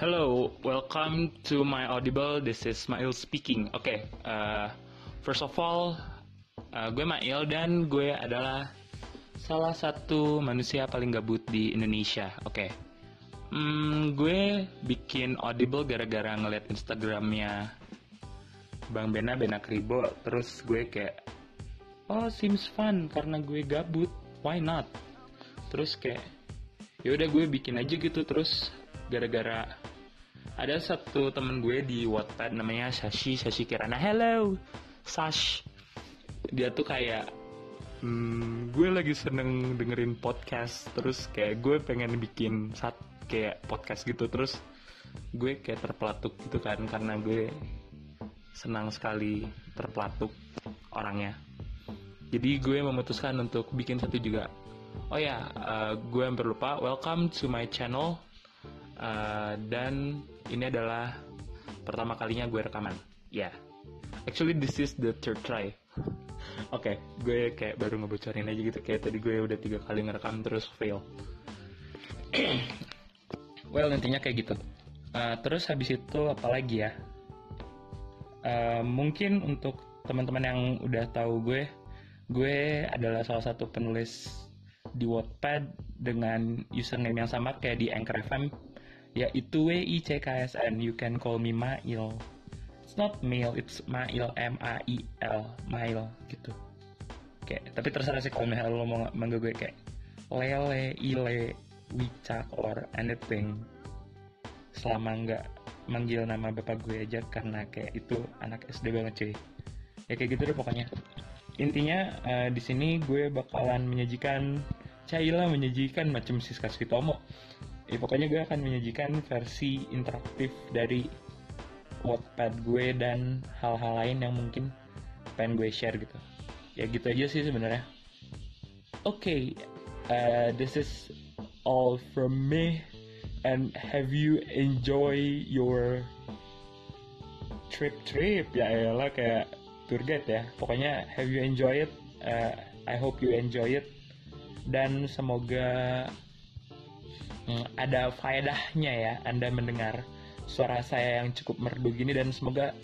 Hello, welcome to my Audible. This is Mail speaking. Oke, okay, uh, first of all, uh, gue Mail dan gue adalah salah satu manusia paling gabut di Indonesia. Oke, okay. hmm, gue bikin Audible gara-gara ngeliat Instagramnya Bang Bena Bena Kribo. Terus gue kayak, oh seems fun karena gue gabut. Why not? Terus kayak, ya udah gue bikin aja gitu terus gara-gara ada satu temen gue di Wattpad namanya Sashi Sashi Kirana. Hello Sash dia tuh kayak hmm, gue lagi seneng dengerin podcast. Terus kayak gue pengen bikin saat kayak podcast gitu. Terus gue kayak terpelatuk gitu kan karena gue senang sekali terpelatuk orangnya. Jadi gue memutuskan untuk bikin satu juga. Oh ya uh, gue hampir lupa. Welcome to my channel. Uh, dan ini adalah pertama kalinya gue rekaman. Ya. Yeah. actually this is the third try. Oke okay, gue kayak baru ngebocorin aja gitu. Kayak tadi gue udah tiga kali ngerekam terus fail. Well nantinya kayak gitu. Uh, terus habis itu apalagi ya? Uh, mungkin untuk teman-teman yang udah tahu gue gue adalah salah satu penulis di Wattpad dengan username yang sama kayak di Anchor FM yaitu W I C K S N. You can call me Mail. It's not Mail it's Mail M A I L Mail gitu. Kayak tapi terserah sih kalau misalnya lo mau manggil gue kayak Lele Ile Wicak or anything. Selama nggak manggil nama bapak gue aja karena kayak itu anak SD banget cuy. Ya kayak gitu deh pokoknya. Intinya uh, di sini gue bakalan menyajikan Caila menyajikan macam Siska Switomo ya pokoknya gue akan menyajikan versi interaktif dari Wattpad gue dan hal-hal lain yang mungkin pengen gue share gitu. Ya gitu aja sih sebenarnya. Oke okay, uh, this is all from me. And have you enjoy your trip trip ya elah kayak tour guide ya. Pokoknya have you enjoy it? Uh, I hope you enjoy it. Dan semoga ada faedahnya ya Anda mendengar suara saya yang cukup merdu gini dan semoga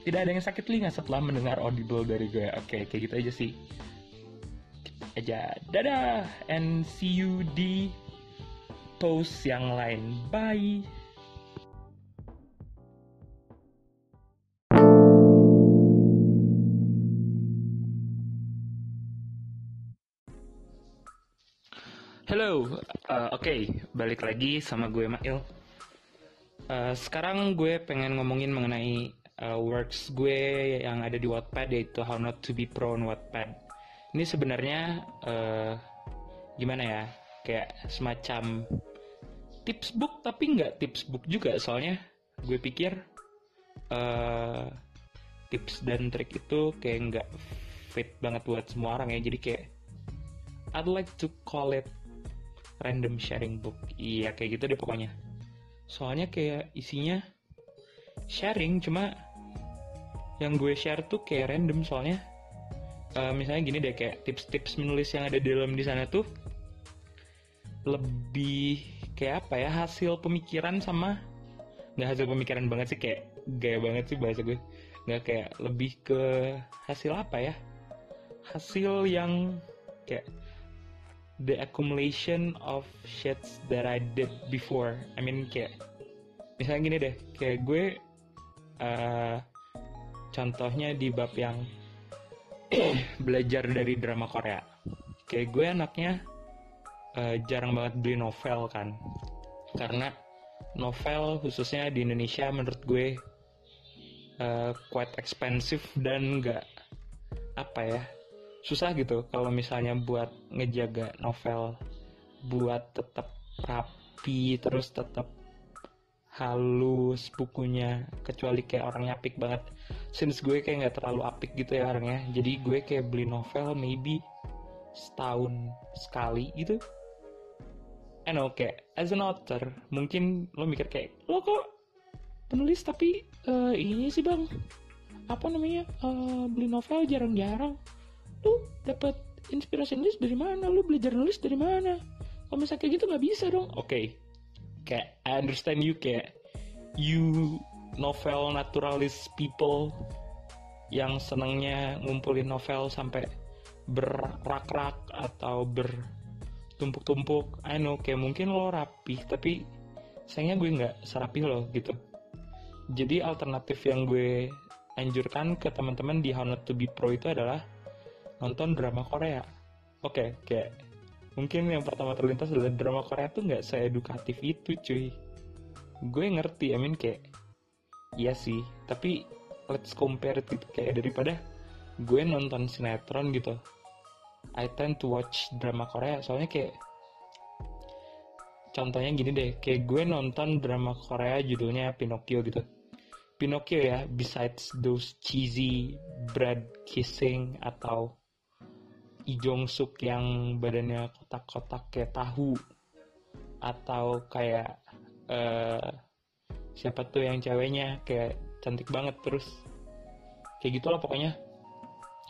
tidak ada yang sakit telinga setelah mendengar audible dari gue. Oke, kayak gitu aja sih. Aja. Dadah and see you di post yang lain. Bye. Halo, uh, oke, okay, balik lagi sama gue Mail. Uh, sekarang gue pengen ngomongin mengenai uh, works gue yang ada di Wattpad yaitu How Not to Be Pro on Wattpad. Ini sebenarnya uh, gimana ya, kayak semacam tips book tapi nggak tips book juga soalnya gue pikir uh, tips dan trik itu kayak nggak fit banget buat semua orang ya jadi kayak I'd like to call it random sharing book. Iya kayak gitu deh pokoknya. Soalnya kayak isinya sharing cuma yang gue share tuh kayak random. Soalnya uh, misalnya gini deh kayak tips-tips menulis yang ada di dalam di sana tuh lebih kayak apa ya hasil pemikiran sama nggak hasil pemikiran banget sih kayak gaya banget sih bahasa gue. Nggak kayak lebih ke hasil apa ya? Hasil yang kayak the accumulation of shits that I did before. I mean kayak misalnya gini deh, kayak gue uh, contohnya di bab yang belajar dari drama Korea. Kayak gue anaknya uh, jarang banget beli novel kan, karena novel khususnya di Indonesia menurut gue uh, quite expensive dan gak apa ya susah gitu kalau misalnya buat ngejaga novel buat tetap rapi terus tetap halus bukunya kecuali kayak orangnya apik banget. Since gue kayak nggak terlalu apik gitu ya orangnya jadi gue kayak beli novel maybe setahun sekali gitu. I know kayak as an author mungkin lo mikir kayak lo kok penulis tapi uh, ini sih bang? Apa namanya? Uh, beli novel jarang-jarang lu dapat inspirasi nulis dari mana? Lu belajar nulis dari mana? Kalau misalnya kayak gitu nggak bisa dong. Oke. Okay. kayak I understand you kayak you novel naturalis people yang senangnya ngumpulin novel sampai berrak-rak atau bertumpuk-tumpuk. I know kayak mungkin lo rapi tapi sayangnya gue nggak serapi lo gitu. Jadi alternatif yang gue anjurkan ke teman-teman di How Not To Be Pro itu adalah nonton drama Korea. Oke okay, kayak mungkin yang pertama terlintas adalah drama Korea tuh nggak seedukatif itu cuy. Gue ngerti I mean kayak iya sih tapi let's compare it gitu. Kayak daripada gue nonton sinetron gitu I tend to watch drama Korea. Soalnya kayak contohnya gini deh kayak gue nonton drama Korea judulnya Pinocchio gitu. Pinocchio ya besides those cheesy bread kissing atau Ijong Suk yang badannya kotak-kotak kayak tahu. Atau kayak uh, siapa tuh yang ceweknya kayak cantik banget terus. Kayak gitulah pokoknya.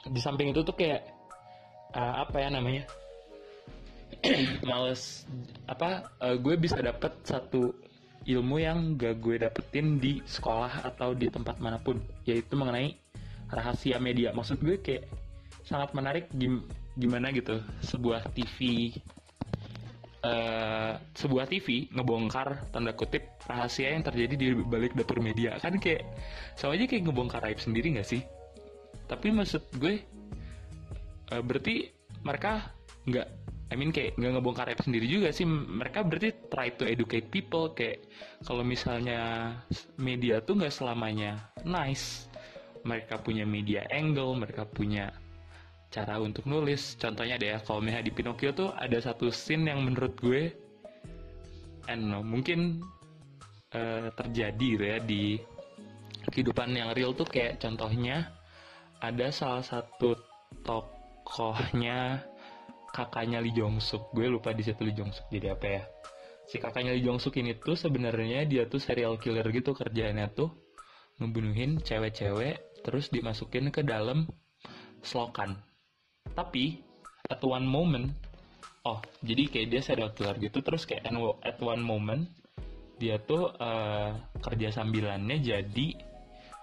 Di samping itu tuh kayak uh, apa ya namanya? Males apa uh, gue bisa dapet satu ilmu yang gak gue dapetin di sekolah atau di tempat mana pun. Yaitu mengenai rahasia media. Maksud gue kayak sangat menarik gim gimana gitu sebuah TV uh, sebuah TV ngebongkar tanda kutip rahasia yang terjadi di balik dapur media. Kan kayak sama aja kayak ngebongkar aib sendiri nggak sih? Tapi maksud gue uh, berarti mereka nggak I mean kayak nggak ngebongkar aib sendiri juga sih. Mereka berarti try to educate people kayak kalau misalnya media tuh nggak selamanya nice mereka punya media angle mereka punya cara untuk nulis. Contohnya deh ya kalau misalnya di Pinocchio tuh ada satu scene yang menurut gue no, mungkin uh, terjadi gitu ya di kehidupan yang real tuh. Kayak contohnya ada salah satu tokohnya kakaknya Lee Jong Suk gue lupa di situ Lee Jong Suk jadi apa ya. Si kakaknya Lee Jong Suk ini tuh sebenarnya dia tuh serial killer gitu kerjaannya tuh. Ngebunuhin cewek-cewek terus dimasukin ke dalam selokan tapi at one moment oh jadi kayak dia serial killer gitu terus kayak at one moment dia tuh uh, kerja sambilannya jadi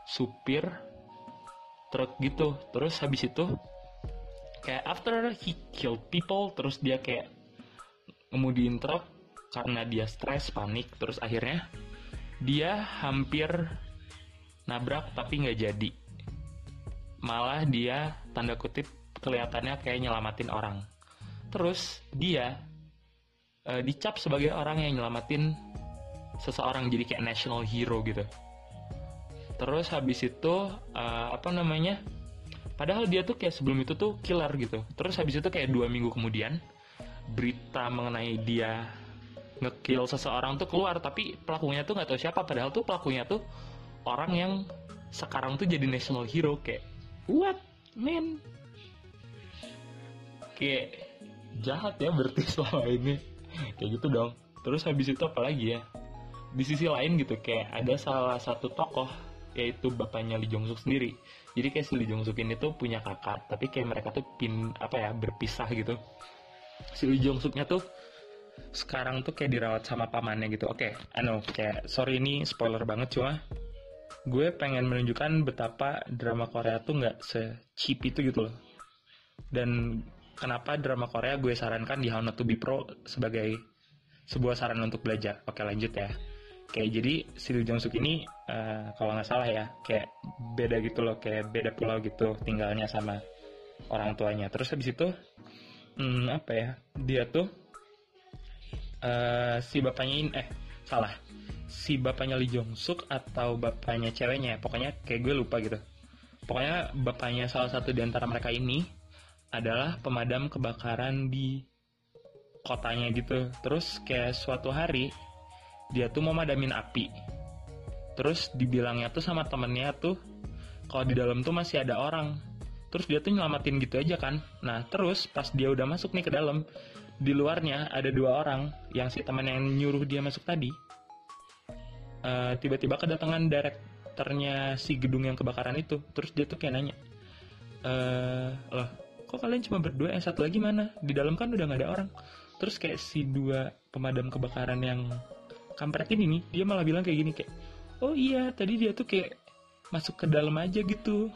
supir truk gitu. Terus habis itu kayak after he killed people terus dia kayak ngemudiin truk karena dia stres panik terus akhirnya dia hampir nabrak tapi nggak jadi. Malah dia tanda kutip kelihatannya kayak nyelamatin orang. Terus dia uh, dicap sebagai orang yang nyelamatin seseorang jadi kayak national hero gitu. Terus habis itu uh, apa namanya? Padahal dia tuh kayak sebelum itu tuh killer gitu. Terus habis itu kayak dua minggu kemudian berita mengenai dia ngekill seseorang tuh keluar tapi pelakunya tuh nggak tahu siapa padahal tuh pelakunya tuh orang yang sekarang tuh jadi national hero kayak what man kayak jahat ya berarti selama ini. Kayak gitu dong. Terus habis itu apa lagi ya? Di sisi lain gitu kayak ada salah satu tokoh yaitu bapaknya Lee Jong Suk sendiri. Jadi kayak si Lee Jong Suk ini tuh punya kakak tapi kayak mereka tuh pin apa ya berpisah gitu. Si Lee Jong Suknya tuh sekarang tuh kayak dirawat sama pamannya gitu. Oke okay, anu kayak sorry ini spoiler banget cuma gue pengen menunjukkan betapa drama Korea tuh nggak se-cheap itu gitu loh. Dan kenapa drama Korea gue sarankan di How Not To Be Pro sebagai sebuah saran untuk belajar. Oke lanjut ya. Kayak jadi si Lee Jong Suk ini uh, kalau nggak salah ya kayak beda gitu loh kayak beda pulau gitu tinggalnya sama orang tuanya. Terus habis itu hmm, apa ya dia tuh uh, si bapaknya ini eh salah si bapaknya Lee Jong Suk atau bapaknya ceweknya pokoknya kayak gue lupa gitu. Pokoknya bapaknya salah satu di antara mereka ini adalah pemadam kebakaran di kotanya gitu. Terus kayak suatu hari dia tuh mau madamin api. Terus dibilangnya tuh sama temennya tuh kalau di dalam tuh masih ada orang. Terus dia tuh nyelamatin gitu aja kan. Nah terus pas dia udah masuk nih ke dalam, di luarnya ada dua orang yang si teman yang nyuruh dia masuk tadi. Uh, tiba-tiba kedatangan direkturnya si gedung yang kebakaran itu. Terus dia tuh kayak nanya, eh loh kok kalian cuma berdua? Yang satu lagi mana? Di dalam kan udah nggak ada orang. Terus kayak si dua pemadam kebakaran yang kampret ini nih dia malah bilang kayak gini kayak oh iya tadi dia tuh kayak masuk ke dalam aja gitu.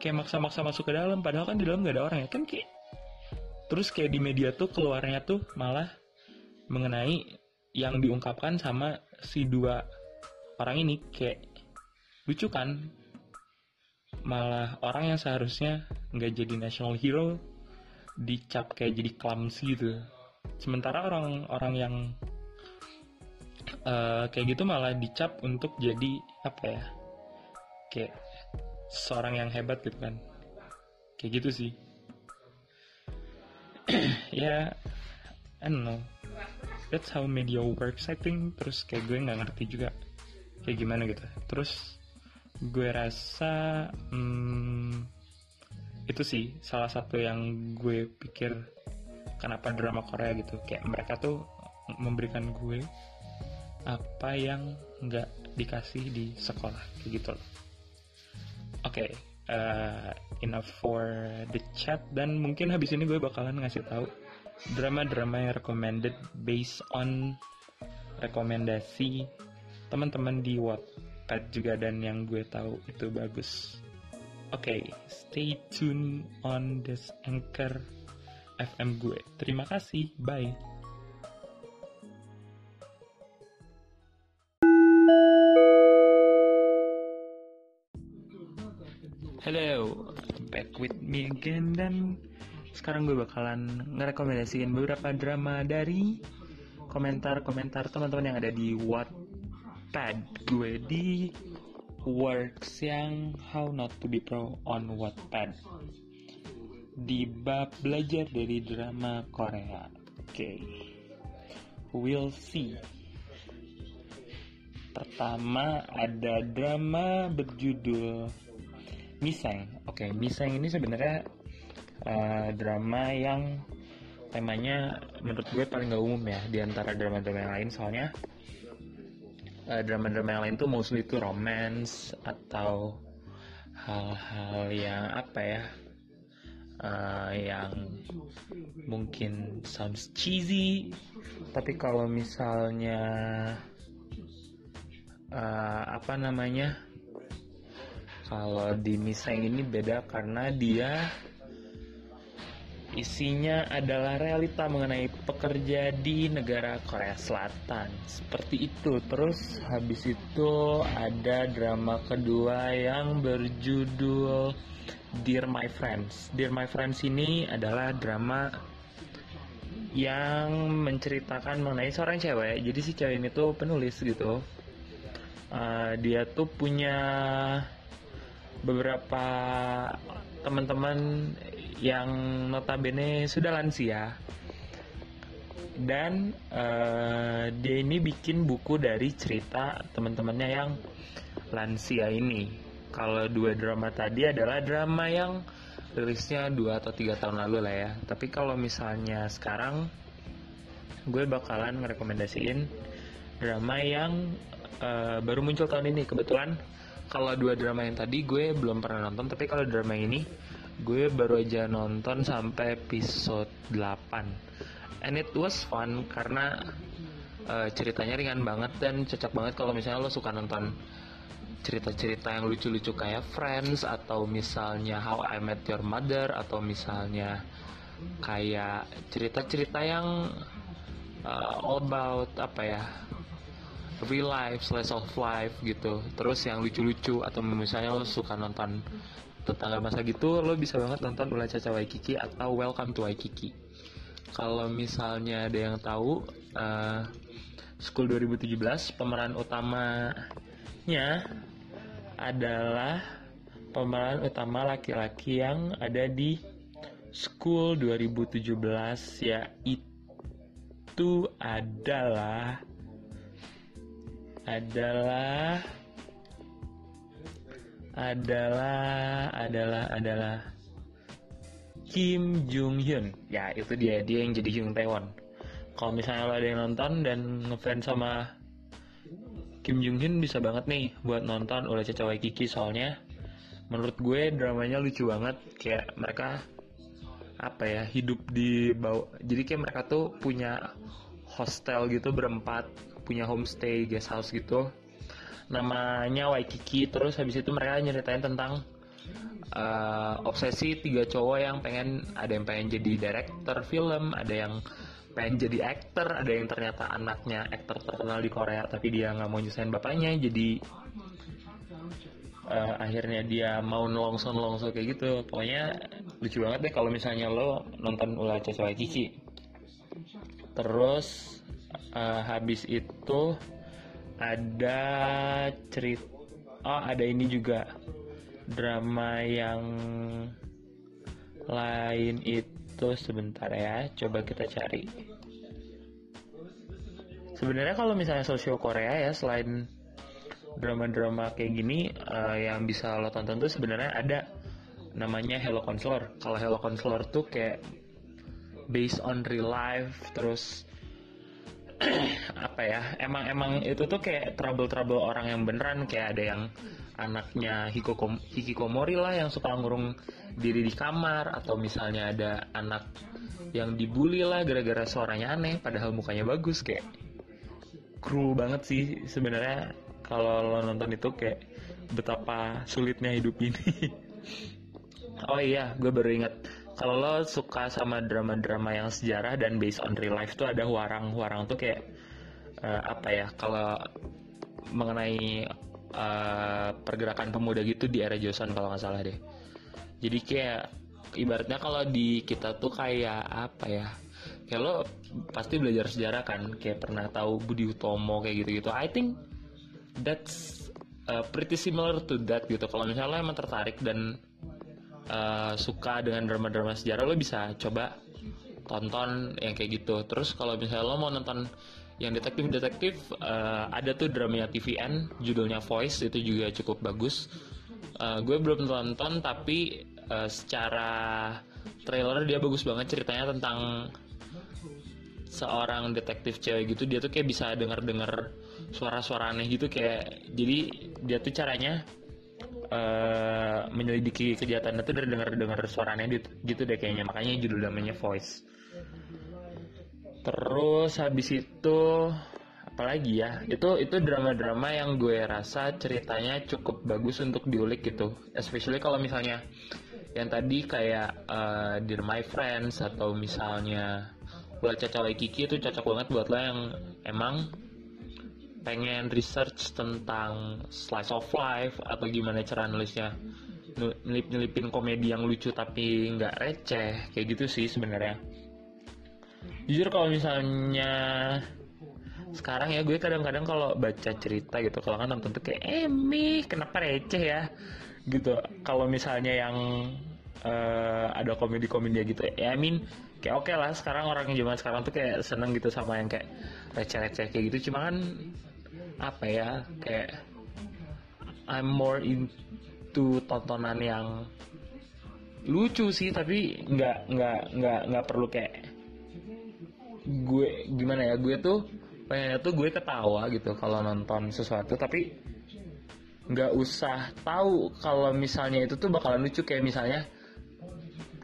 Kayak maksa-maksa masuk ke dalam padahal kan di dalam nggak ada orang ya. Kan kayak terus kayak di media tuh keluarnya tuh malah mengenai yang diungkapkan sama si dua orang ini kayak lucu kan malah orang yang seharusnya nggak jadi national hero dicap kayak jadi clumsy gitu. Sementara orang-orang yang uh, kayak gitu malah dicap untuk jadi apa ya kayak seorang yang hebat gitu kan. Kayak gitu sih. Ya I don't know. That's how media works I think. Terus kayak gue nggak ngerti juga kayak gimana gitu. Terus gue rasa hmm, itu sih salah satu yang gue pikir kenapa drama Korea gitu. Kayak mereka tuh memberikan gue apa yang nggak dikasih di sekolah kayak gitu loh. Oke okay, uh, enough for the chat. Dan mungkin habis ini gue bakalan ngasih tahu drama-drama yang recommended based on rekomendasi teman-teman di Wattpad juga dan yang gue tahu itu bagus. Oke okay, stay tune on this anchor FM gue. Terima kasih bye. Hello, back with me again dan sekarang gue bakalan ngerekomendasiin beberapa drama dari komentar-komentar teman-teman yang ada di Wattpad gue di works yang How Not to Be Pro on Wattpad di bab belajar dari drama Korea. Oke, okay. we'll see. Pertama ada drama berjudul Miseng. Oke, okay, Miseng ini sebenarnya uh, drama yang temanya menurut gue paling gak umum ya di antara drama-drama lain soalnya uh, drama-drama yang lain tuh mostly itu romance atau hal-hal yang apa ya? Uh, yang mungkin sounds cheesy. Tapi kalau misalnya uh, apa namanya? Kalau di Miseng ini beda karena dia isinya adalah realita mengenai pekerja di negara Korea Selatan. Seperti itu. Terus habis itu ada drama kedua yang berjudul Dear My Friends. Dear My Friends ini adalah drama yang menceritakan mengenai seorang cewek. Jadi si cewek ini tuh penulis gitu. Uh, dia tuh punya beberapa teman-teman yang notabene sudah lansia dan uh, dia ini bikin buku dari cerita teman-temannya yang lansia ini. Kalau dua drama tadi adalah drama yang rilisnya dua atau tiga tahun lalu lah ya. Tapi kalau misalnya sekarang gue bakalan ngerekomendasiin drama yang uh, baru muncul tahun ini. Kebetulan kalau dua drama yang tadi gue belum pernah nonton tapi kalau drama ini gue baru aja nonton sampai episode 8 and it was fun karena uh, ceritanya ringan banget dan cocok banget kalau misalnya lo suka nonton cerita-cerita yang lucu-lucu kayak Friends atau misalnya How I Met Your Mother atau misalnya kayak cerita-cerita yang uh, all about apa ya real life, slice of life gitu. Terus yang lucu-lucu atau misalnya lo suka nonton tetangga masa gitu, lo bisa banget nonton Ula Caca Waikiki atau Welcome to Waikiki. Kalau misalnya ada yang tahu, uh, School 2017 pemeran utamanya adalah pemeran utama laki-laki yang ada di School 2017 yaitu adalah adalah adalah adalah adalah Kim Jung Hyun ya itu dia. Dia yang jadi Hyun Taewon. Kalau misalnya lo ada yang nonton dan ngefans sama Kim Jung Hyun bisa banget nih buat nonton oleh Caca Waikiki soalnya menurut gue dramanya lucu banget. Kayak mereka apa ya hidup di bawah jadi kayak mereka tuh punya hostel gitu berempat punya homestay guest house gitu namanya Waikiki terus habis itu mereka nyeritain tentang uh, obsesi tiga cowok yang pengen ada yang pengen jadi director film ada yang pengen jadi aktor ada yang ternyata anaknya aktor terkenal di Korea tapi dia nggak mau nyusahin bapaknya jadi uh, akhirnya dia mau nelongso nelongso kayak gitu. Pokoknya lucu banget deh kalau misalnya lo nonton ulah Caca Waikiki. Terus uh, habis itu ada cerita oh ada ini juga. Drama yang lain itu sebentar ya coba kita cari. Sebenarnya kalau misalnya sosio Korea ya selain drama-drama kayak gini uh, yang bisa lo tonton tuh sebenarnya ada namanya Hello Counselor. Kalau Hello Counselor tuh kayak based on real life terus apa ya emang emang itu tuh kayak trouble trouble orang yang beneran kayak ada yang anaknya Hikokom, hikikomori lah yang suka ngurung diri di kamar atau misalnya ada anak yang dibully lah gara-gara suaranya aneh padahal mukanya bagus kayak cruel banget sih sebenarnya kalau lo nonton itu kayak betapa sulitnya hidup ini. Oh iya gue baru ingat kalau lo suka sama drama-drama yang sejarah dan based on real life tuh ada warang warang tuh kayak uh, apa ya kalau mengenai uh, pergerakan pemuda gitu di era Joseon kalau nggak salah deh. Jadi kayak ibaratnya kalau di kita tuh kayak apa ya kayak lo pasti belajar sejarah kan kayak pernah tahu Budi Utomo kayak gitu-gitu. I think that's uh, pretty similar to that gitu. Kalau misalnya lo emang tertarik dan uh, suka dengan drama-drama sejarah lo bisa coba tonton yang kayak gitu. Terus kalau misalnya lo mau nonton yang detektif-detektif uh, ada tuh dramanya TVN judulnya Voice itu juga cukup bagus. Uh, gue belum nonton tapi uh, secara trailer dia bagus banget ceritanya tentang seorang detektif cewek gitu. Dia tuh kayak bisa denger-denger suara-suara aneh gitu kayak jadi dia tuh caranya uh, menyelidiki kejahatan itu dari dengar-dengar suaranya gitu deh kayaknya. Makanya judul namanya Voice. Terus habis itu apalagi ya? Itu itu drama-drama yang gue rasa ceritanya cukup bagus untuk diulik gitu. Especially kalau misalnya yang tadi kayak uh, Dear My Friends atau misalnya Bola Caca Kiki itu cocok banget buat lo yang emang pengen research tentang slice of life atau gimana cara nulisnya. Nyelip nyelipin komedi yang lucu tapi nggak receh kayak gitu sih sebenarnya. Jujur kalau misalnya sekarang ya gue kadang-kadang kalau baca cerita gitu kalau kan nonton tuh kayak eh mi kenapa receh ya? Gitu. Kalau misalnya yang uh, ada komedi-komedi gitu ya I mean kayak oke okay lah sekarang orang yang zaman sekarang tuh kayak seneng gitu sama yang kayak receh-receh kayak gitu. Cuma kan apa ya kayak I'm more into tontonan yang lucu sih tapi nggak nggak nggak nggak perlu kayak gue gimana ya gue tuh pengennya tuh gue ketawa gitu kalau nonton sesuatu tapi nggak usah tahu kalau misalnya itu tuh bakalan lucu. Kayak misalnya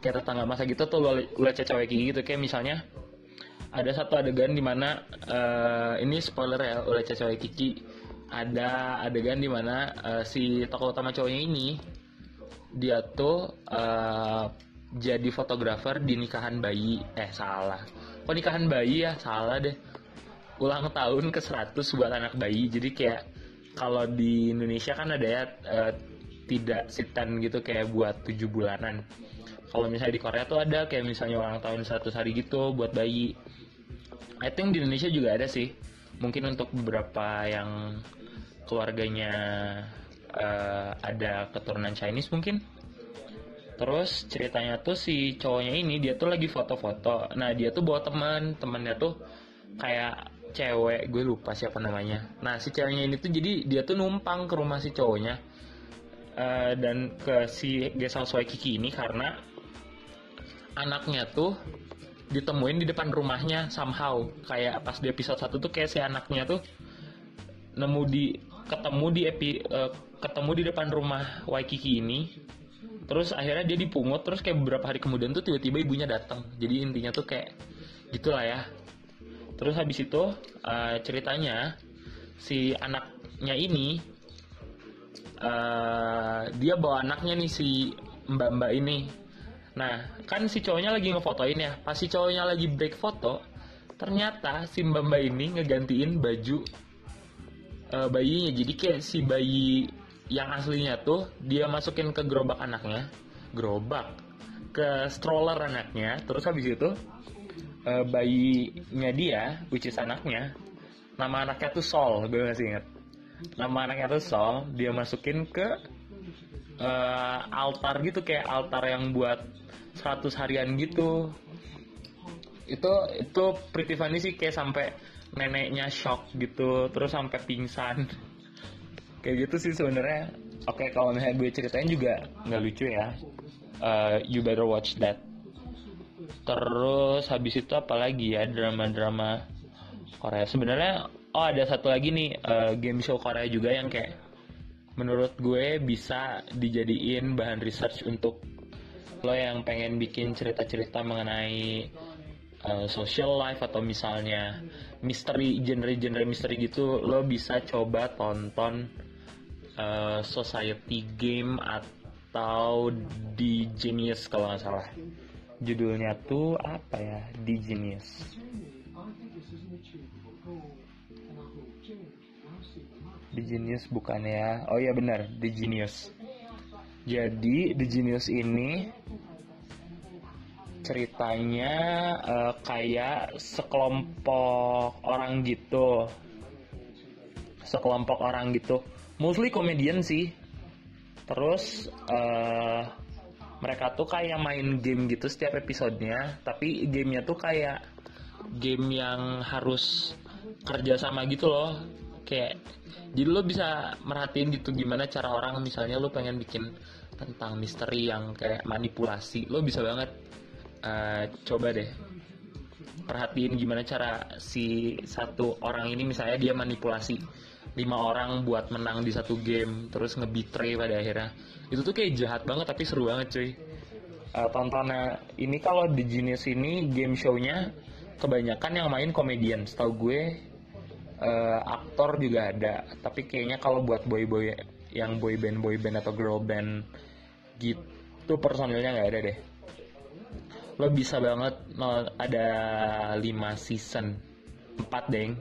kayak tetangga masa gitu tuh lo udah cewek gitu kayak misalnya ada satu adegan di mana uh, ini spoiler ya oleh Cewek Kiki. Ada adegan di mana uh, si tokoh utama cowoknya ini dia tuh uh, jadi fotografer di nikahan bayi. Eh salah. Kok nikahan bayi ya? Salah deh. Ulang tahun ke 100 buat anak bayi. Jadi kayak kalau di Indonesia kan ada ya uh, tidak sitan gitu kayak buat tujuh bulanan. Kalau misalnya di Korea tuh ada kayak misalnya ulang tahun 100 hari gitu buat bayi I think di Indonesia juga ada sih. Mungkin untuk beberapa yang keluarganya uh, ada keturunan Chinese mungkin. Terus ceritanya tuh si cowoknya ini dia tuh lagi foto-foto. Nah dia tuh bawa teman temannya tuh kayak cewek gue lupa siapa namanya. Nah si ceweknya ini tuh jadi dia tuh numpang ke rumah si cowoknya uh, dan ke si Gesal Kiki ini karena anaknya tuh ditemuin di depan rumahnya somehow. Kayak pas di episode satu tuh kayak si anaknya tuh nemu di ketemu di epi uh, ketemu di depan rumah Waikiki ini. Terus akhirnya dia dipungut terus kayak beberapa hari kemudian tuh tiba-tiba ibunya datang. Jadi intinya tuh kayak gitulah ya. Terus habis itu uh, ceritanya si anak cowoknya ini uh, dia bawa anaknya nih si mbak-mbak ini nah kan si cowoknya lagi ngefotoin ya. Pas si cowoknya lagi break foto ternyata si mbak-mbak ini ngegantiin baju uh, bayinya. Jadi kayak si bayi yang aslinya tuh dia masukin ke gerobak anaknya gerobak ke stroller anaknya. Terus habis itu uh, bayinya dia which is anaknya nama anaknya tuh Sol gue masih inget nama anaknya tuh Sol dia masukin ke uh, altar gitu kayak altar yang buat 100 harian gitu. Itu itu Pretty Funny sih kayak sampai neneknya shock gitu terus sampai pingsan. Kayak gitu sih sebenarnya. Oke okay, kalau misalnya gue ceritain juga nggak lucu ya. Uh, you better watch that. Terus habis itu apalagi ya drama-drama Korea. Sebenarnya oh ada satu lagi nih uh, game show Korea juga yang kayak menurut gue bisa dijadiin bahan research untuk lo yang pengen bikin cerita-cerita mengenai uh, social life atau misalnya misteri genre-genre misteri gitu lo bisa coba tonton uh, society game atau di genius kalau nggak salah. Judulnya tuh apa ya? Di genius The Genius bukan ya? Oh iya benar, The Genius. Jadi The Genius ini ceritanya uh, kayak sekelompok orang gitu. Sekelompok orang gitu. Mostly komedian sih. Terus uh, mereka tuh kayak main game gitu setiap episodenya, tapi gamenya tuh kayak game yang harus kerja sama gitu loh. Kayak jadi lo bisa merhatiin gitu gimana cara orang misalnya lo pengen bikin tentang misteri yang kayak manipulasi lo bisa banget uh, coba deh perhatiin gimana cara si satu orang ini misalnya dia manipulasi lima orang buat menang di satu game terus ngebetray pada akhirnya. Itu tuh kayak jahat banget tapi seru banget cuy. Uh, tontonnya ini kalau di Genius ini game show-nya kebanyakan yang main komedian setahu gue uh, aktor juga ada. Tapi kayaknya kalau buat boy boy yang boy band boy band atau girl band gitu personilnya nggak ada deh. Lo bisa banget ada 5 season 4 deng.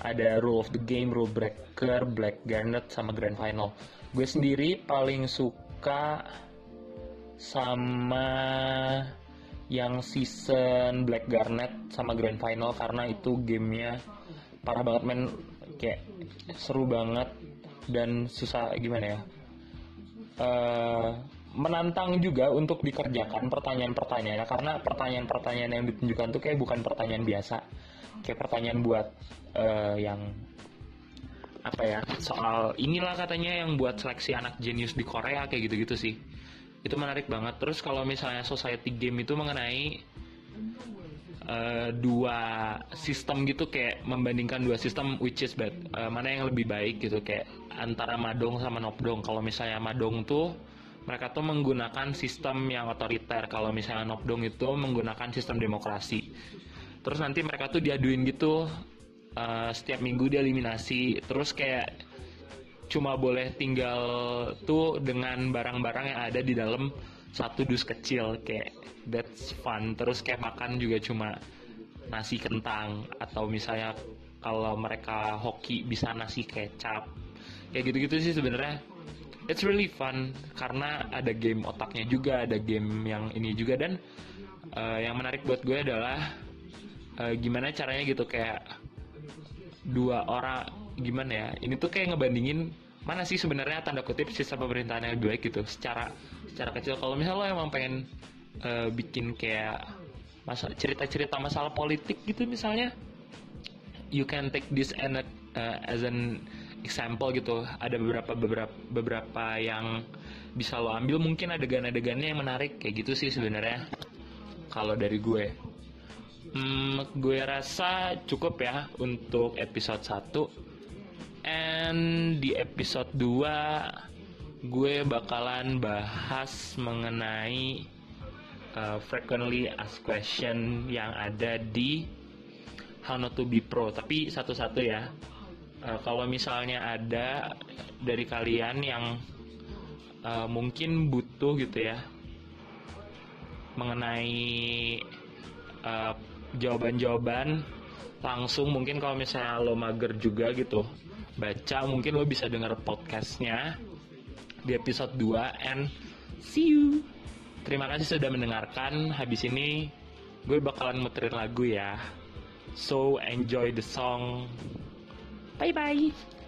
Ada rule of the game rule breaker black garnet sama grand final. Gue sendiri paling suka sama yang season Black Garnet sama Grand Final karena itu gamenya parah banget men. Kayak seru banget dan susah gimana ya? Uh, menantang juga untuk dikerjakan pertanyaan-pertanyaannya karena pertanyaan-pertanyaan yang ditunjukkan tuh kayak bukan pertanyaan biasa. Kayak pertanyaan buat uh, yang apa ya soal inilah katanya yang buat seleksi anak jenius di Korea kayak gitu-gitu sih. Itu menarik banget. Terus kalau misalnya society game itu mengenai uh, dua sistem gitu kayak membandingkan dua sistem which is bad. Uh, mana yang lebih baik gitu kayak antara Madong sama Nopdong. Kalau misalnya Madong tuh mereka tuh menggunakan sistem yang otoriter. Kalau misalnya Nopdong itu menggunakan sistem demokrasi. Terus nanti mereka tuh diaduin gitu uh, setiap minggu dieliminasi. Terus kayak cuma boleh tinggal tuh dengan barang-barang yang ada di dalam satu dus kecil kayak that's fun. Terus kayak makan juga cuma nasi kentang atau misalnya kalau mereka hoki bisa nasi kecap. Kayak gitu-gitu sih sebenarnya. It's really fun karena ada game otaknya juga ada game yang ini juga. Dan uh, yang menarik buat gue adalah uh, gimana caranya gitu kayak dua orang gimana ya ini tuh kayak ngebandingin mana sih sebenarnya tanda kutip sistem pemerintahan yang baik gitu? Secara secara kecil. Kalau misalnya lo emang pengen uh, bikin kayak masa cerita-cerita masalah politik gitu misalnya you can take this and uh, as an example gitu. Ada beberapa beberapa beberapa yang bisa lo ambil. Mungkin adegan-adegannya yang menarik kayak gitu sih sebenarnya kalau dari gue. Hmm, gue rasa cukup ya untuk episode 1 and di episode 2 gue bakalan bahas mengenai uh, frequently asked question yang ada di How Not to Be Pro. Tapi satu-satu ya. Uh, kalau misalnya ada dari kalian yang uh, mungkin butuh gitu ya mengenai uh, jawaban-jawaban langsung mungkin kalau misalnya lo mager juga gitu baca mungkin lo bisa denger podcastnya di episode 2 and see you. Terima kasih sudah mendengarkan. Habis ini gue bakalan muterin lagu ya. So enjoy the song. Bye bye